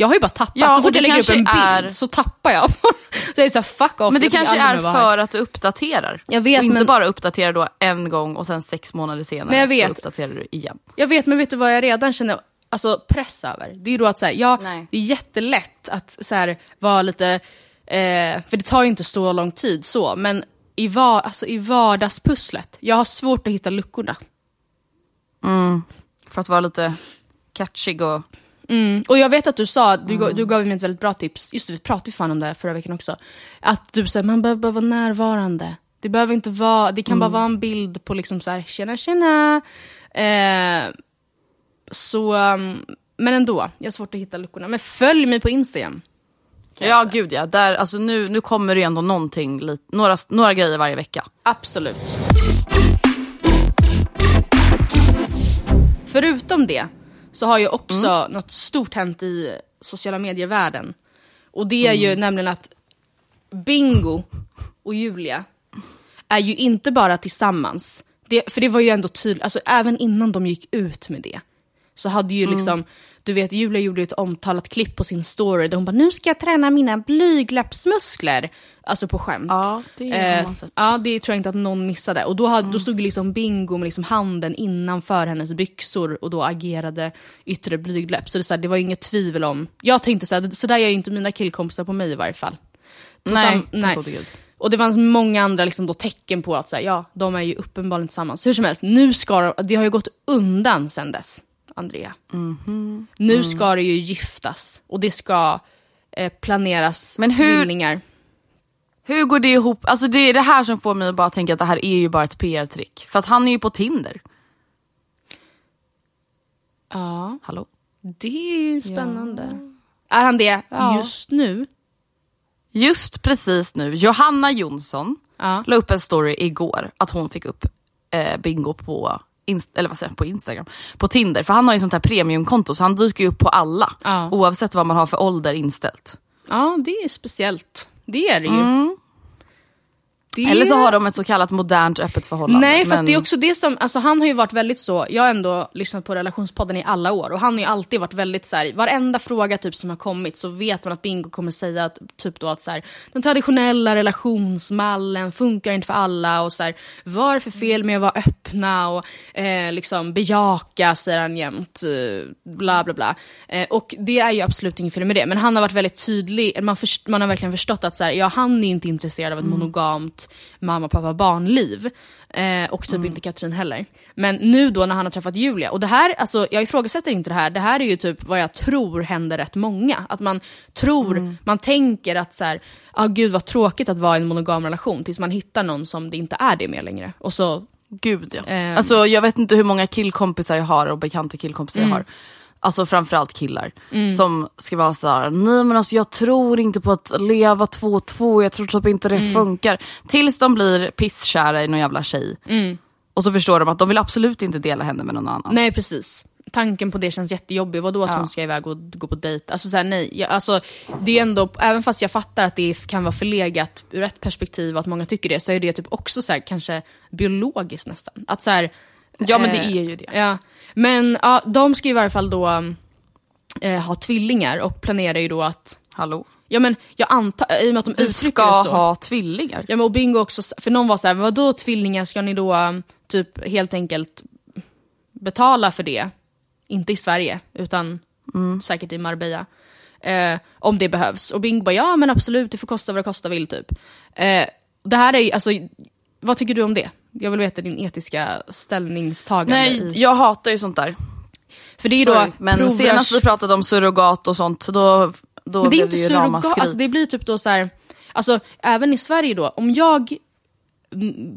Jag har ju bara tappat, Ja, så fort jag lägger upp en bild är- så tappar jag. så jag är såhär fuck off. Men det kanske är för att du uppdaterar. Jag vet, och inte men- bara uppdaterar då en gång och sen sex månader senare Men jag vet. så uppdaterar du igen. Jag vet, men vet du vad jag redan känner alltså, press över? Det är ju då att så här, ja, Nej. det är jättelätt att så här, vara lite, eh, för det tar ju inte så lång tid så, men i, var, alltså, i vardagspusslet, jag har svårt att hitta luckorna. För att vara lite catchig och... Mm. Och jag vet att du sa, du, gav- du gav mig ett väldigt bra tips, just det, vi pratade ju fan om det här förra veckan också, att du säger man behöver bara vara närvarande. Det behöver inte vara, det kan bara vara en bild på liksom så här, tjena tjena. Eh, så um, men ändå, jag har svårt att hitta luckorna. Men följ mig på Instagram. Ja gud ja, där, alltså, nu, nu kommer det ändå någonting, några, några grejer varje vecka. Absolut. Förutom det så har ju också något stort hänt i sociala medier-världen. Och det är ju nämligen att Bingo och Julia är ju inte bara tillsammans. Det, för det var ju ändå tydligt, alltså även innan de gick ut med det. Så hade ju liksom, du vet Julia gjorde ett omtalat klipp på sin story där hon bara nu ska jag träna mina blygläppsmuskler. Alltså på skämt. Ja, det har man sett. Ja, det tror jag inte att någon missade. Och då, hade, då stod liksom Bingo med liksom handen innanför hennes byxor och då agerade yttre blygdläpp. Så det, så här, det var inget tvivel om... Jag tänkte så här, så där gör ju inte mina killkompisar på mig i varje fall. På Nej, sam- nej. gud. Och det fanns många andra liksom då tecken på att så här, ja, de är ju uppenbarligen tillsammans. Hur som helst, nu ska de, det har ju gått undan sen dess, Andrea. Mhm. Nu Mm. ska det ju giftas och det ska eh, planeras Men hur- tvillingar. Hur går det ihop? Alltså det är det här som får mig att bara tänka att det här är ju bara ett PR-trick. För att han är ju på Tinder. Ja, Hallå? det är ju spännande. Är han det Ja. just nu? Just precis nu, Johanna Jonsson Ja. la upp en story igår att hon fick upp eh, bingo på, inst- eller vad säger jag, på Instagram, på Tinder. För han har ju sånt här premiumkonto så han dyker ju upp på alla. Ja. Oavsett vad man har för ålder inställt. Ja, det är speciellt. Det är det ju. Det... Eller så har de ett så kallat modernt öppet förhållande. Nej, för men... det är också det som, alltså han har ju varit väldigt så, jag har ändå lyssnat på relationspodden i alla år och han har ju alltid varit väldigt så här, varenda fråga typ som har kommit så vet man att Bingo kommer säga att, typ då att så här, den traditionella relationsmallen funkar inte för alla och så här, vad är det för fel med att vara öppna och eh, liksom bejaka säger han jämt, eh, bla bla bla. Eh, och det är ju absolut inget fel med det, men han har varit väldigt tydlig, man, först, man har verkligen förstått att så här, ja, han är inte intresserad av ett monogamt mamma, pappa, barnliv. Eh, och typ inte Katrin heller. Men nu då när han har träffat Julia, och det här, alltså jag ifrågasätter inte det här, det här är ju typ vad jag tror händer rätt många. Att man tror, man tänker att så här, ah, gud vad tråkigt att vara i en monogam relation, tills man hittar någon som det inte är det med längre. Och så, Gud ja. Ehm. Alltså jag vet inte hur många killkompisar jag har och bekanta killkompisar Mm. jag har. Alltså framförallt killar. Som ska vara så här: nej men alltså jag tror inte på att leva två och två, jag tror typ inte det Mm. funkar. Tills de blir pisskära i någon jävla tjej. Och så förstår de att de vill absolut inte dela henne med någon annan. nej precis. Tanken på det känns jättejobbig, vadå att Ja. hon ska iväg och gå på dejt? Alltså så här, nej, jag, alltså, det är ändå, även fast jag fattar att det kan vara förlegat ur ett perspektiv och att många tycker det, så är det typ också så här, kanske biologiskt nästan. Att så här, Ja men det Eh, är ju det. Ja, men ja, de ska i varje fall då eh, ha tvillingar och planerar ju då att, Hallå? ja men jag antar, i och med att de Vi uttrycker ska det så. ha tvillingar. Ja men och Bingo också, för någon var så här, vadå tvillingar, ska ni då um, typ helt enkelt betala för det? Inte i Sverige, utan säkert i Marbella. Eh, om det behövs. Och Bingo bara, ja men absolut, det får kosta vad det kosta vill typ. Eh, det här är ju, alltså, vad tycker du om det? Jag vill veta din etiska ställningstagande. Nej, i, jag hatar ju sånt där. för det är ju Sorry. då Men provrörs- senast vi pratade om surrogat och sånt, då, då Men det är blev inte det ju surrogat, alltså det blir typ då så här, alltså även i Sverige då, om jag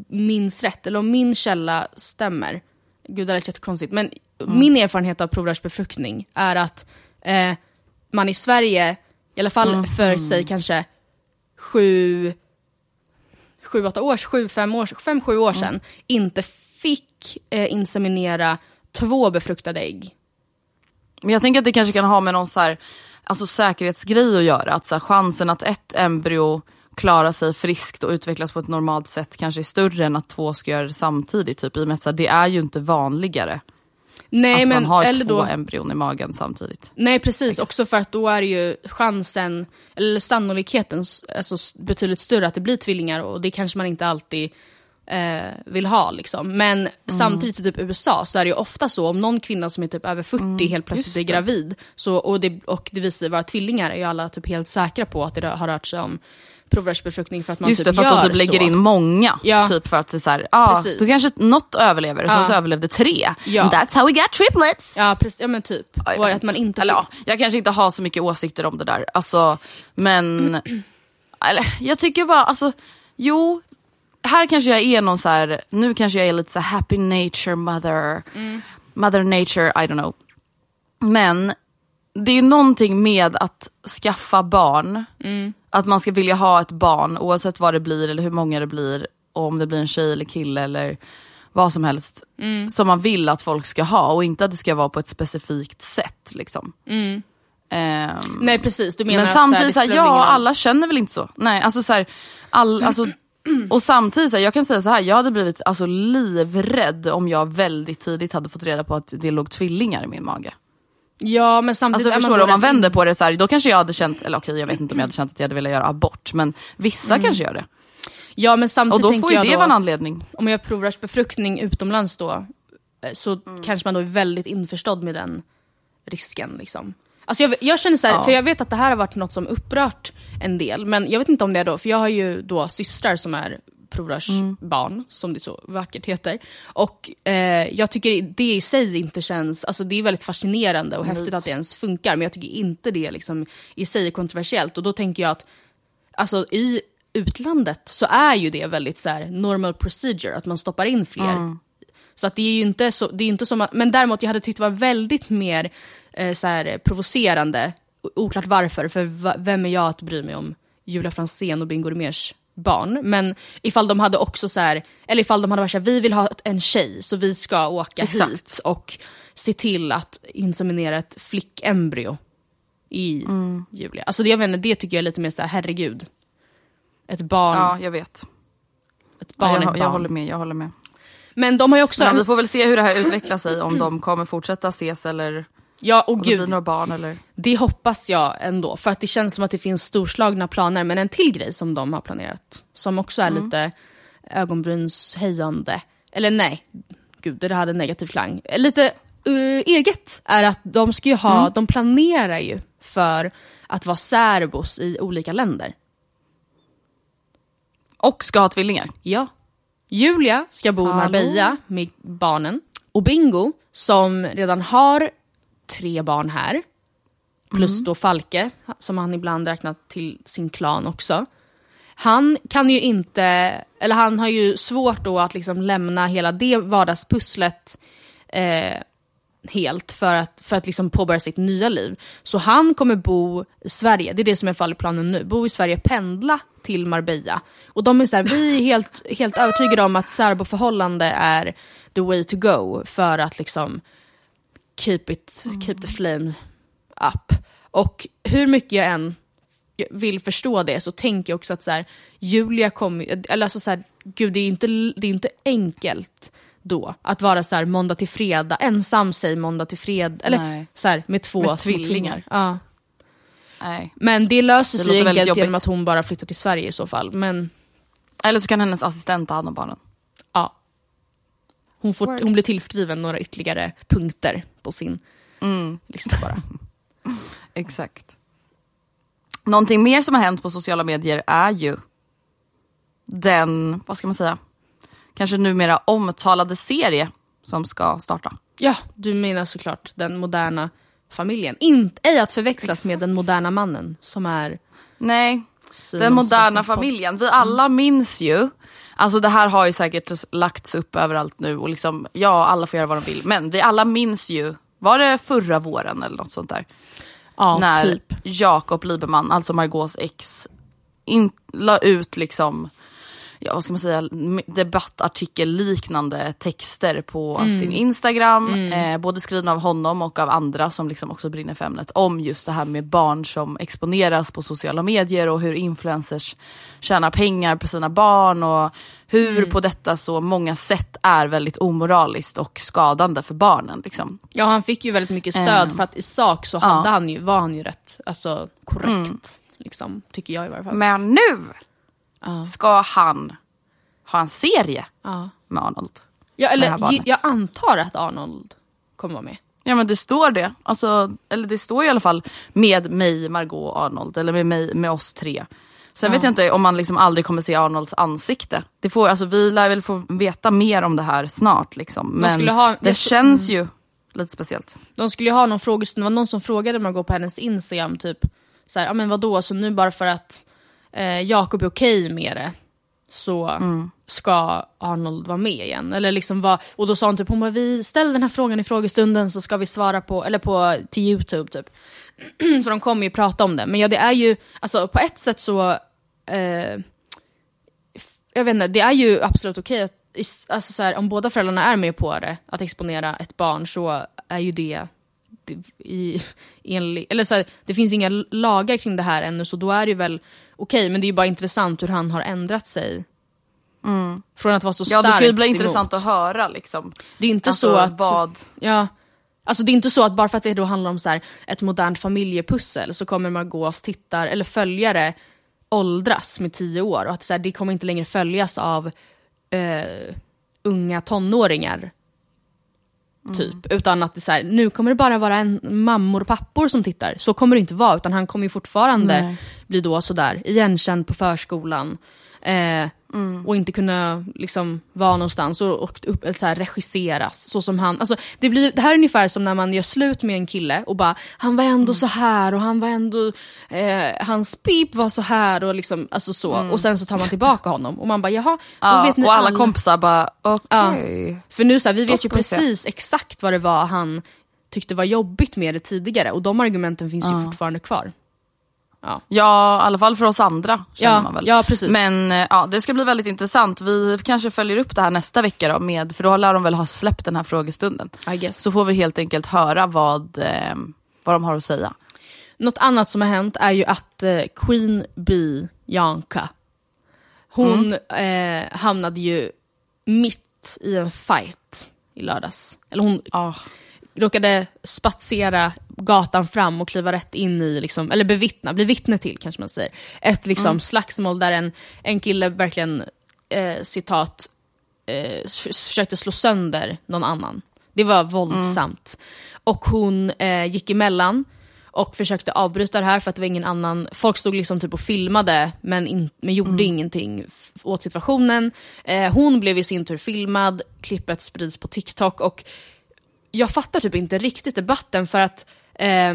minns rätt, eller om min källa stämmer, gud det lät jättekonstigt, men Mm. min erfarenhet av provrörsbefruktning är att eh, man i Sverige, i alla fall Mm. för sig kanske sju, sju, åtta år, sju, fem år, fem, sju år sedan, inte fick eh, inseminera två befruktade ägg. Men jag tänker att det kanske kan ha med någon så här, alltså säkerhetsgrej att göra. Att så här, chansen att ett embryo klarar sig friskt och utvecklas på ett normalt sätt kanske är större än att två ska göra det samtidigt. Typ, I och med att så här, det är ju inte vanligare Nej, att men, man har eller två då, embryon i magen samtidigt. Nej precis, också för att då är ju chansen, eller sannolikheten alltså, betydligt större att det blir tvillingar och det kanske man inte alltid eh, vill ha. Liksom. Men Mm. samtidigt i typ USA så är det ju ofta så, om någon kvinna som är typ över 40 helt plötsligt Mm, är gravid så, och, det, och det visar sig vara tvillingar är ju alla typ helt säkra på att det har rört sig om provrörsbefruktning för att man Just typ det, för att de typ lägger så. in många. Ja. Typ för att det är så här, ah, Precis. då kanske något överlever, Ja. så överlevde tre. Ja. And that's how we got triplets! Ja, precis, ja men typ. Ja, jag att man inte Eller ja, jag kanske inte har så mycket åsikter om det där. Alltså, men... eller, jag tycker bara, alltså, jo. Här kanske jag är någon så här, nu kanske jag är lite så happy nature mother. Mother nature, I don't know. Men det är ju någonting med att skaffa barn. Att man ska vilja ha ett barn oavsett vad det blir eller hur många det blir. Och om det blir en tjej eller kille eller vad som helst. Som man vill att folk ska ha och inte att det ska vara på ett specifikt sätt. Liksom. Ehm, Nej precis, du menar men att samtidigt, så här, ja alla känner väl inte så. Nej, alltså, så här, all, alltså, och samtidigt, så här, jag kan säga så här, jag hade blivit alltså, livrädd om jag väldigt tidigt hade fått reda på att det låg tvillingar i min mage. Ja men samtidigt Alltså, förstår du, då om man vänder på det så här, då kanske jag hade känt, eller okej jag vet inte om jag hade känt att jag hade velat göra abort, men vissa Mm. kanske gör det. Ja men Och samtidigt då tänker får ju det då, vara en anledning. om jag gör provrörsbefruktning utomlands då, eh, så Mm. kanske man då är väldigt införstådd med den risken. Liksom. Alltså jag, jag känner så här, Ja. för jag vet att det här har varit något som upprört en del, men jag vet inte om det är då, för jag har ju då systrar som är provrörsbarn, som det så vackert heter. Och eh, jag tycker det i sig inte känns, alltså det är väldigt fascinerande och häftigt att det ens funkar, men jag tycker inte det liksom i sig är kontroversiellt. Och då tänker jag att alltså i utlandet så är ju det väldigt så här normal procedure, att man stoppar in fler. Så att det är ju inte så, det är inte som att, men däremot jag hade tyckt det var väldigt mer eh, så här, provocerande, oklart varför, för vem är jag att bry mig om Julia Franzén och Bingo Rimérs barn. Men ifall de hade också så här, eller ifall de hade varit så här, vi vill ha en tjej så vi ska åka Exakt. hit och se till att inseminera ett flictembryo i Julia. Alltså det, jag vet inte, det tycker jag är lite mer så här, herregud. Ett barn, Ja, jag vet. ett barn Ja, är ett jag, barn. jag håller med, jag håller med. Men de har ju också, Men vi får väl se hur det här utvecklar sig, om de kommer fortsätta ses eller ja och om det blir gud, några barn eller... det hoppas jag ändå. För att det känns som att det finns storslagna planer. Men en till grej som de har planerat, som också är lite ögonbrynshöjande. Eller nej, gud det hade negativ klang. Lite eh, eget är att de ska ju ha, de planerar ju för att vara särbos i olika länder. Och ska ha tvillingar. Ja. Julia ska bo i? Marbella med barnen. Och Bingo, som redan har tre barn här, plus Mm. då Falke, som han ibland räknat till sin klan också. Han kan ju inte, eller han har ju svårt då att liksom lämna hela det vardagspusslet eh, helt för att, för att liksom påbörja sitt nya liv. Så han kommer bo i Sverige, det är det som är fall i planen nu. Bo i Sverige, pendla till Marbella. Och de är så här, vi är helt, helt övertygade om att särboförhållande är the way to go för att liksom keep, it, keep the flame up. Och hur mycket jag än vill förstå det så tänker jag också att så här, Julia kommer, eller alltså så här, gud det är inte, det är inte enkelt då att vara så här måndag till fredag, ensam säg måndag till fredag, eller Nej. så här, med två Med små tvillingar. Ja. Nej. Men det löser Det sig väldigt enkelt genom att hon bara flyttar till Sverige i så fall. Men Eller så kan hennes assistent ta hand om barnen. Hon, får, hon blir tillskriven några ytterligare punkter på sin Mm. lista bara. Exakt. Någonting mer som har hänt på sociala medier är ju den, vad ska man säga, kanske numera omtalade serie som ska starta. Ja, du menar såklart den moderna familjen. In, ej att förväxlas med den moderna mannen som är Nej, Simon den moderna familjen. Vi alla minns ju, alltså det här har ju säkert lagts upp överallt nu och liksom, ja alla får göra vad de vill. Men vi alla minns ju, var det förra våren eller något sånt där? Ja, när typ. Jakob Liberman, alltså Margaux ex, in, la ut liksom, ja vad ska man säga, m- debattartikel liknande texter på Mm. sin Instagram, eh, både skrivna av honom och av andra som liksom också brinner för ämnet, om just det här med barn som exponeras på sociala medier och hur influencers tjänar pengar på sina barn och hur Mm. på detta så många sätt är väldigt omoraliskt och skadande för barnen. Liksom. Ja, han fick ju väldigt mycket stöd Eh, för att i sak så ja. hade han ju, var han ju rätt alltså, korrekt. Mm. Liksom, tycker jag i varje fall. Men nu Ja. ska han ha en serie Ja. med Arnold. Ja, eller jag antar att Arnold kommer vara med. Ja men det står det. Alltså, eller det står i alla fall med mig, Margot och Arnold. Eller med, mig, med oss tre. Sen vet jag inte om man liksom aldrig kommer se Arnolds ansikte. Det får, alltså, vi lär väl få veta mer om det här snart. Liksom. Men ha- det känns ju lite speciellt. De skulle ju ha någon frågestund, det var någon som frågade Margot på hennes Instagram typ, så här, ja men vadå, så nu bara för att eh, Jakob är okej med det, så Mm. ska Arnold vara med igen. Eller liksom var, och då sa hon typ, hon bara, vi ställer den här frågan i frågestunden så ska vi svara på, eller på, till YouTube typ. så de kommer ju prata om det. Men ja, det är ju, alltså på ett sätt så, eh, jag vet inte, det är ju absolut okej att, is- alltså så här, om båda föräldrarna är med på det, att exponera ett barn, så är ju det i, enlig, eller så här, det finns inga lagar kring det här ännu, så då är det ju väl okej, men det är ju bara intressant hur han har ändrat sig. Från att vara så Ja starkt det ska ju bli emot. intressant att höra liksom. Det är inte Alltså, så att... vad... Ja. Alltså det är inte så att bara för att det då handlar om så här, ett modernt familjepussel så kommer Margaux tittar, eller följare åldras med tio år och att så här, det kommer inte längre följas av eh, unga tonåringar. Typ. Utan att det så här, nu kommer det bara vara en mammor och pappor som tittar. Så kommer det inte vara, utan han kommer ju fortfarande Nej. bli då sådär igenkänd på förskolan. Eh, Och inte kunna liksom vara någonstans och, och upp, eller så här, regisseras. Så som han, alltså, det, blir, det här är ungefär som när man gör slut med en kille och bara han var ändå så här och han var ändå, eh, hans pip var så här och liksom, alltså så. Och sen så tar man tillbaka honom och man bara jaha, Ja, vet ni och alla kompisar bara okej. för nu så här, vi vet ju precis exakt vad det var han tyckte var jobbigt med det tidigare och de argumenten finns ju fortfarande kvar. Ja, i alla fall för oss andra känner Ja, man väl. ja, precis. Men eh, ja, det ska bli väldigt intressant. Vi kanske följer upp det här nästa vecka då, med, för då lär de väl ha släppt den här frågestunden. Så får vi helt enkelt höra vad, eh, vad de har att säga. Något annat som har hänt är ju att eh, Queen Bee Janka, hon Mm. eh, hamnade ju mitt i en fight i lördags. Eller hon Ah. Råkade spatsera gatan fram och kliva rätt in i, liksom, eller bevittna, bli vittne till kanske man säger, ett liksom, slagsmål där en, en kille verkligen, eh, citat, eh, försökte slå sönder någon annan. Det var våldsamt. Och hon eh, gick emellan och försökte avbryta det här för att det var ingen annan, folk stod liksom typ och filmade men, in, men gjorde ingenting f- åt situationen. Eh, hon blev i sin tur filmad, klippet sprids på TikTok och jag fattar typ inte riktigt debatten för att eh,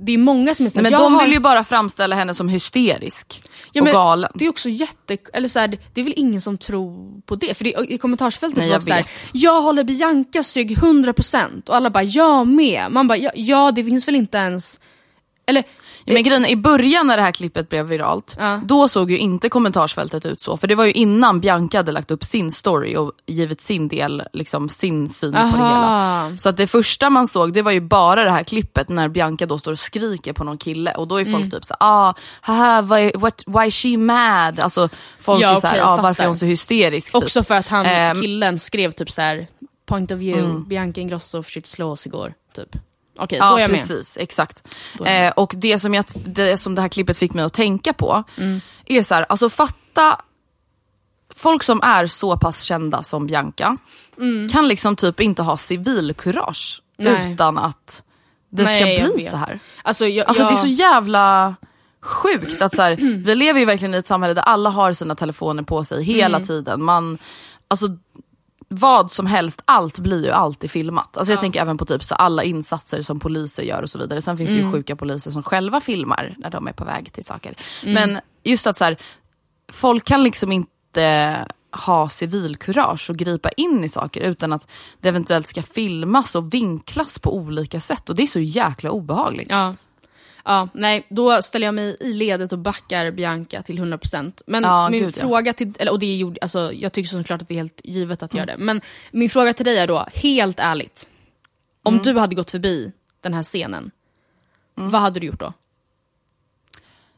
det är många som är såhär, men de har- vill ju bara framställa henne som hysterisk Ja, och galen. Det är också jätte... Eller så här, det är väl ingen som tror på det. För det, i kommentarsfältet Nej, var det så här, vet. jag håller Biancas rygg 100% och alla bara, jag med. Man bara, ja, ja det finns väl inte ens... Eller, Ja, men grejen, I början när det här klippet blev viralt, Ja. då såg ju inte kommentarsfältet ut så. För det var ju innan Bianca hade lagt upp sin story och givit sin del, liksom sin syn på det Aha. hela. Så att det första man såg det var ju bara det här klippet när Bianca då står och skriker på någon kille och då är Mm. folk typ så ah, haha, why, what, why she mad? Alltså folk Ja, är så här, okej, ah, varför är hon så hysterisk? typ. också för att han, Ehm. killen skrev typ så här, point of view, Bianca Ingrosso försökte slå oss igår. Typ. Okej, då är Ja jag med. precis, exakt. Eh, och det som, jag, det som det här klippet fick mig att tänka på Mm. är så här, alltså fatta folk som är så pass kända som Bianca kan liksom typ inte ha civilkurage Mm. Utan att det Nej, ska bli så här. Alltså, jag, Alltså jag, det är så jävla sjukt att så här, vi lever ju verkligen i ett samhälle där alla har sina telefoner på sig hela Mm. tiden. Man, alltså, vad som helst, allt blir ju alltid filmat. Alltså jag tänker även på typ så alla insatser som poliser gör och så vidare. Sen finns det Mm. ju sjuka poliser som själva filmar när de är på väg till saker. Mm. Men just att så här, folk kan liksom inte ha civilkurage och gripa in i saker utan att det eventuellt ska filmas och vinklas på olika sätt. Och det är så jäkla obehagligt. Ja. Ja, nej, då ställer jag mig i ledet och backar Bianca till 100%. Men Ja, min gud, ja. fråga till, eller, och det gjorde, alltså, jag tycker såklart att det är helt givet att göra det. Men min fråga till dig är då, helt ärligt. Om Mm. du hade gått förbi den här scenen, vad hade du gjort då?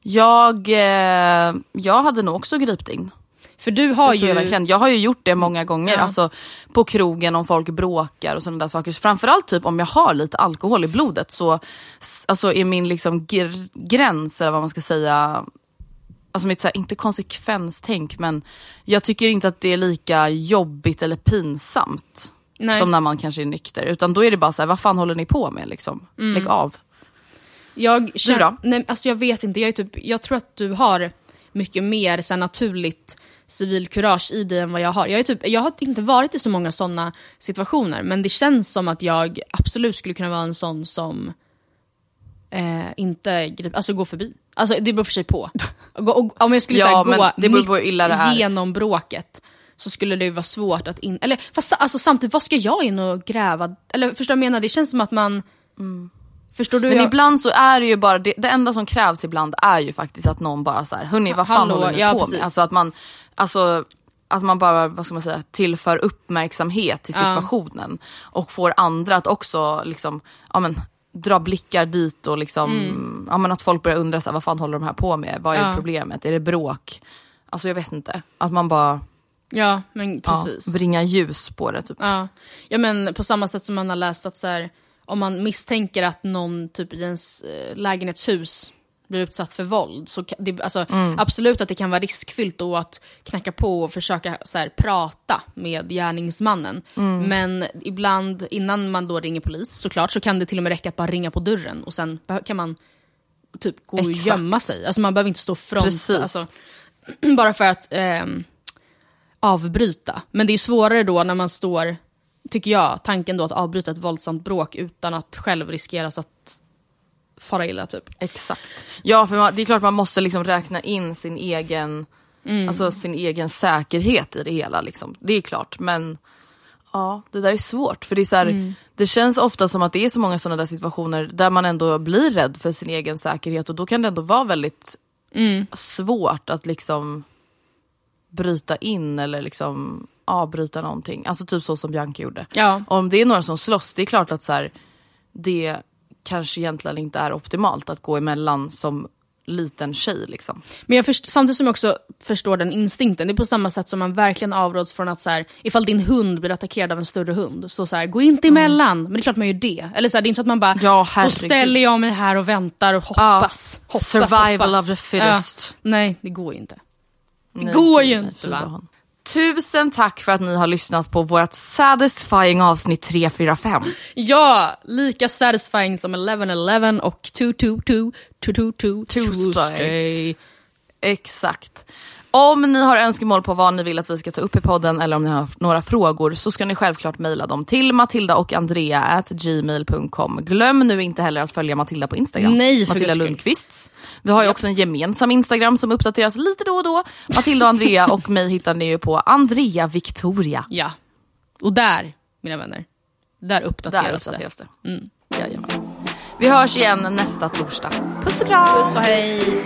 Jag, eh, jag hade nog också gripit in. För du har ju... jag, verkligen. jag har ju gjort det många gånger, Ja. alltså, på krogen om folk bråkar och sådana där saker. Så framförallt typ om jag har lite alkohol i blodet så alltså, är min liksom gr- gräns, eller vad man ska säga, alltså mitt, så här, inte konsekvenstänk men jag tycker inte att det är lika jobbigt eller pinsamt Nej. som när man kanske är nykter. Utan då är det bara så här, vad fan håller ni på med liksom? Mm. Lägg av. Jag, känner, då? Nej, alltså jag vet inte, jag, är typ, jag tror att du har mycket mer så naturligt civilkurage i dig än vad jag har. Jag, är typ, jag har inte varit i så många sådana situationer, men det känns som att jag absolut skulle kunna vara en sån som eh, inte grip, alltså går förbi. Alltså det beror för sig på. Och, och, om jag skulle Ja, här, gå det beror på illa det är. genom bråket så skulle det vara svårt att in... Eller fast alltså, samtidigt, vad ska jag in och gräva? Eller förstår du vad jag menar? Det känns som att man... Förstår du? Men jag... ibland så är det ju bara, det, det enda som krävs ibland är ju faktiskt att någon bara så här, hörni vad fan Hallå, håller ni ja, på precis. med? Alltså att man, alltså, att man bara, vad ska man säga, tillför uppmärksamhet till situationen. Och får andra att också liksom, ja men dra blickar dit och liksom, ja men att folk börjar undra så här, vad fan håller de här på med? Vad är Mm. Ja. problemet? Är det bråk? Alltså jag vet inte. Att man bara Ja, men ja, precis. bringar ljus på det typ. Ja. ja, men på samma sätt som man har läst att så här, om man misstänker att någon typ i ens eh, lägenhetshus blir utsatt för våld, så det, alltså, absolut att det kan vara riskfyllt då att knacka på och försöka så här, prata med gärningsmannen. Men ibland, innan man då ringer polis, såklart, så kan det till och med räcka att bara ringa på dörren och sen kan man typ gå och Exakt. gömma sig. Alltså man behöver inte stå front, alltså, bara för att ehm, avbryta. Men det är svårare då när man står, tycker jag, tanken då att avbryta ett våldsamt bråk utan att själv riskeras att fara illa typ. Exakt. Ja för man, det är klart man måste liksom räkna in sin egen, alltså sin egen säkerhet i det hela. Liksom. Det är klart men ja det där är svårt för det är så här, det känns ofta som att det är så många sådana där situationer där man ändå blir rädd för sin egen säkerhet och då kan det ändå vara väldigt svårt att liksom bryta in eller liksom avbryta någonting. Alltså typ så som Bianca gjorde. Ja. Om det är några som slåss, det är klart att så här, det kanske egentligen inte är optimalt att gå emellan som liten tjej. Liksom. Men jag först, samtidigt som jag också förstår den instinkten, det är på samma sätt som man verkligen avråds från att så här, ifall din hund blir attackerad av en större hund, så, så här, gå inte emellan. Men det är klart man gör det. Eller så här, det är inte så att man bara, Mm. Ja, då ställer jag mig här och väntar och hoppas. hoppas Survival hoppas. of the fittest. Ja. Nej, det går ju inte. Det Nej, går ju nej, inte va? Tusen tack för att ni har lyssnat på vårt satisfying avsnitt 345. Ja, lika satisfying som 11-11 och 222 222 Tuesday. Tuesday. Exakt. Om ni har önskemål på vad ni vill att vi ska ta upp i podden eller om ni har några frågor så ska ni självklart mejla dem till matilda och andrea at gmail.com. Glöm nu inte heller att följa Matilda på Instagram. Nej, Matilda. Lundqvist. Vi har ju också en gemensam Instagram som uppdateras lite då och då. Matilda och Andrea och mig hittar ni ju på Andrea Victoria. Ja. Och där, mina vänner, där uppdateras, Där uppdateras det. det. Mm. Jajamän. Vi hörs igen nästa torsdag. Puss och kram! Puss och hej!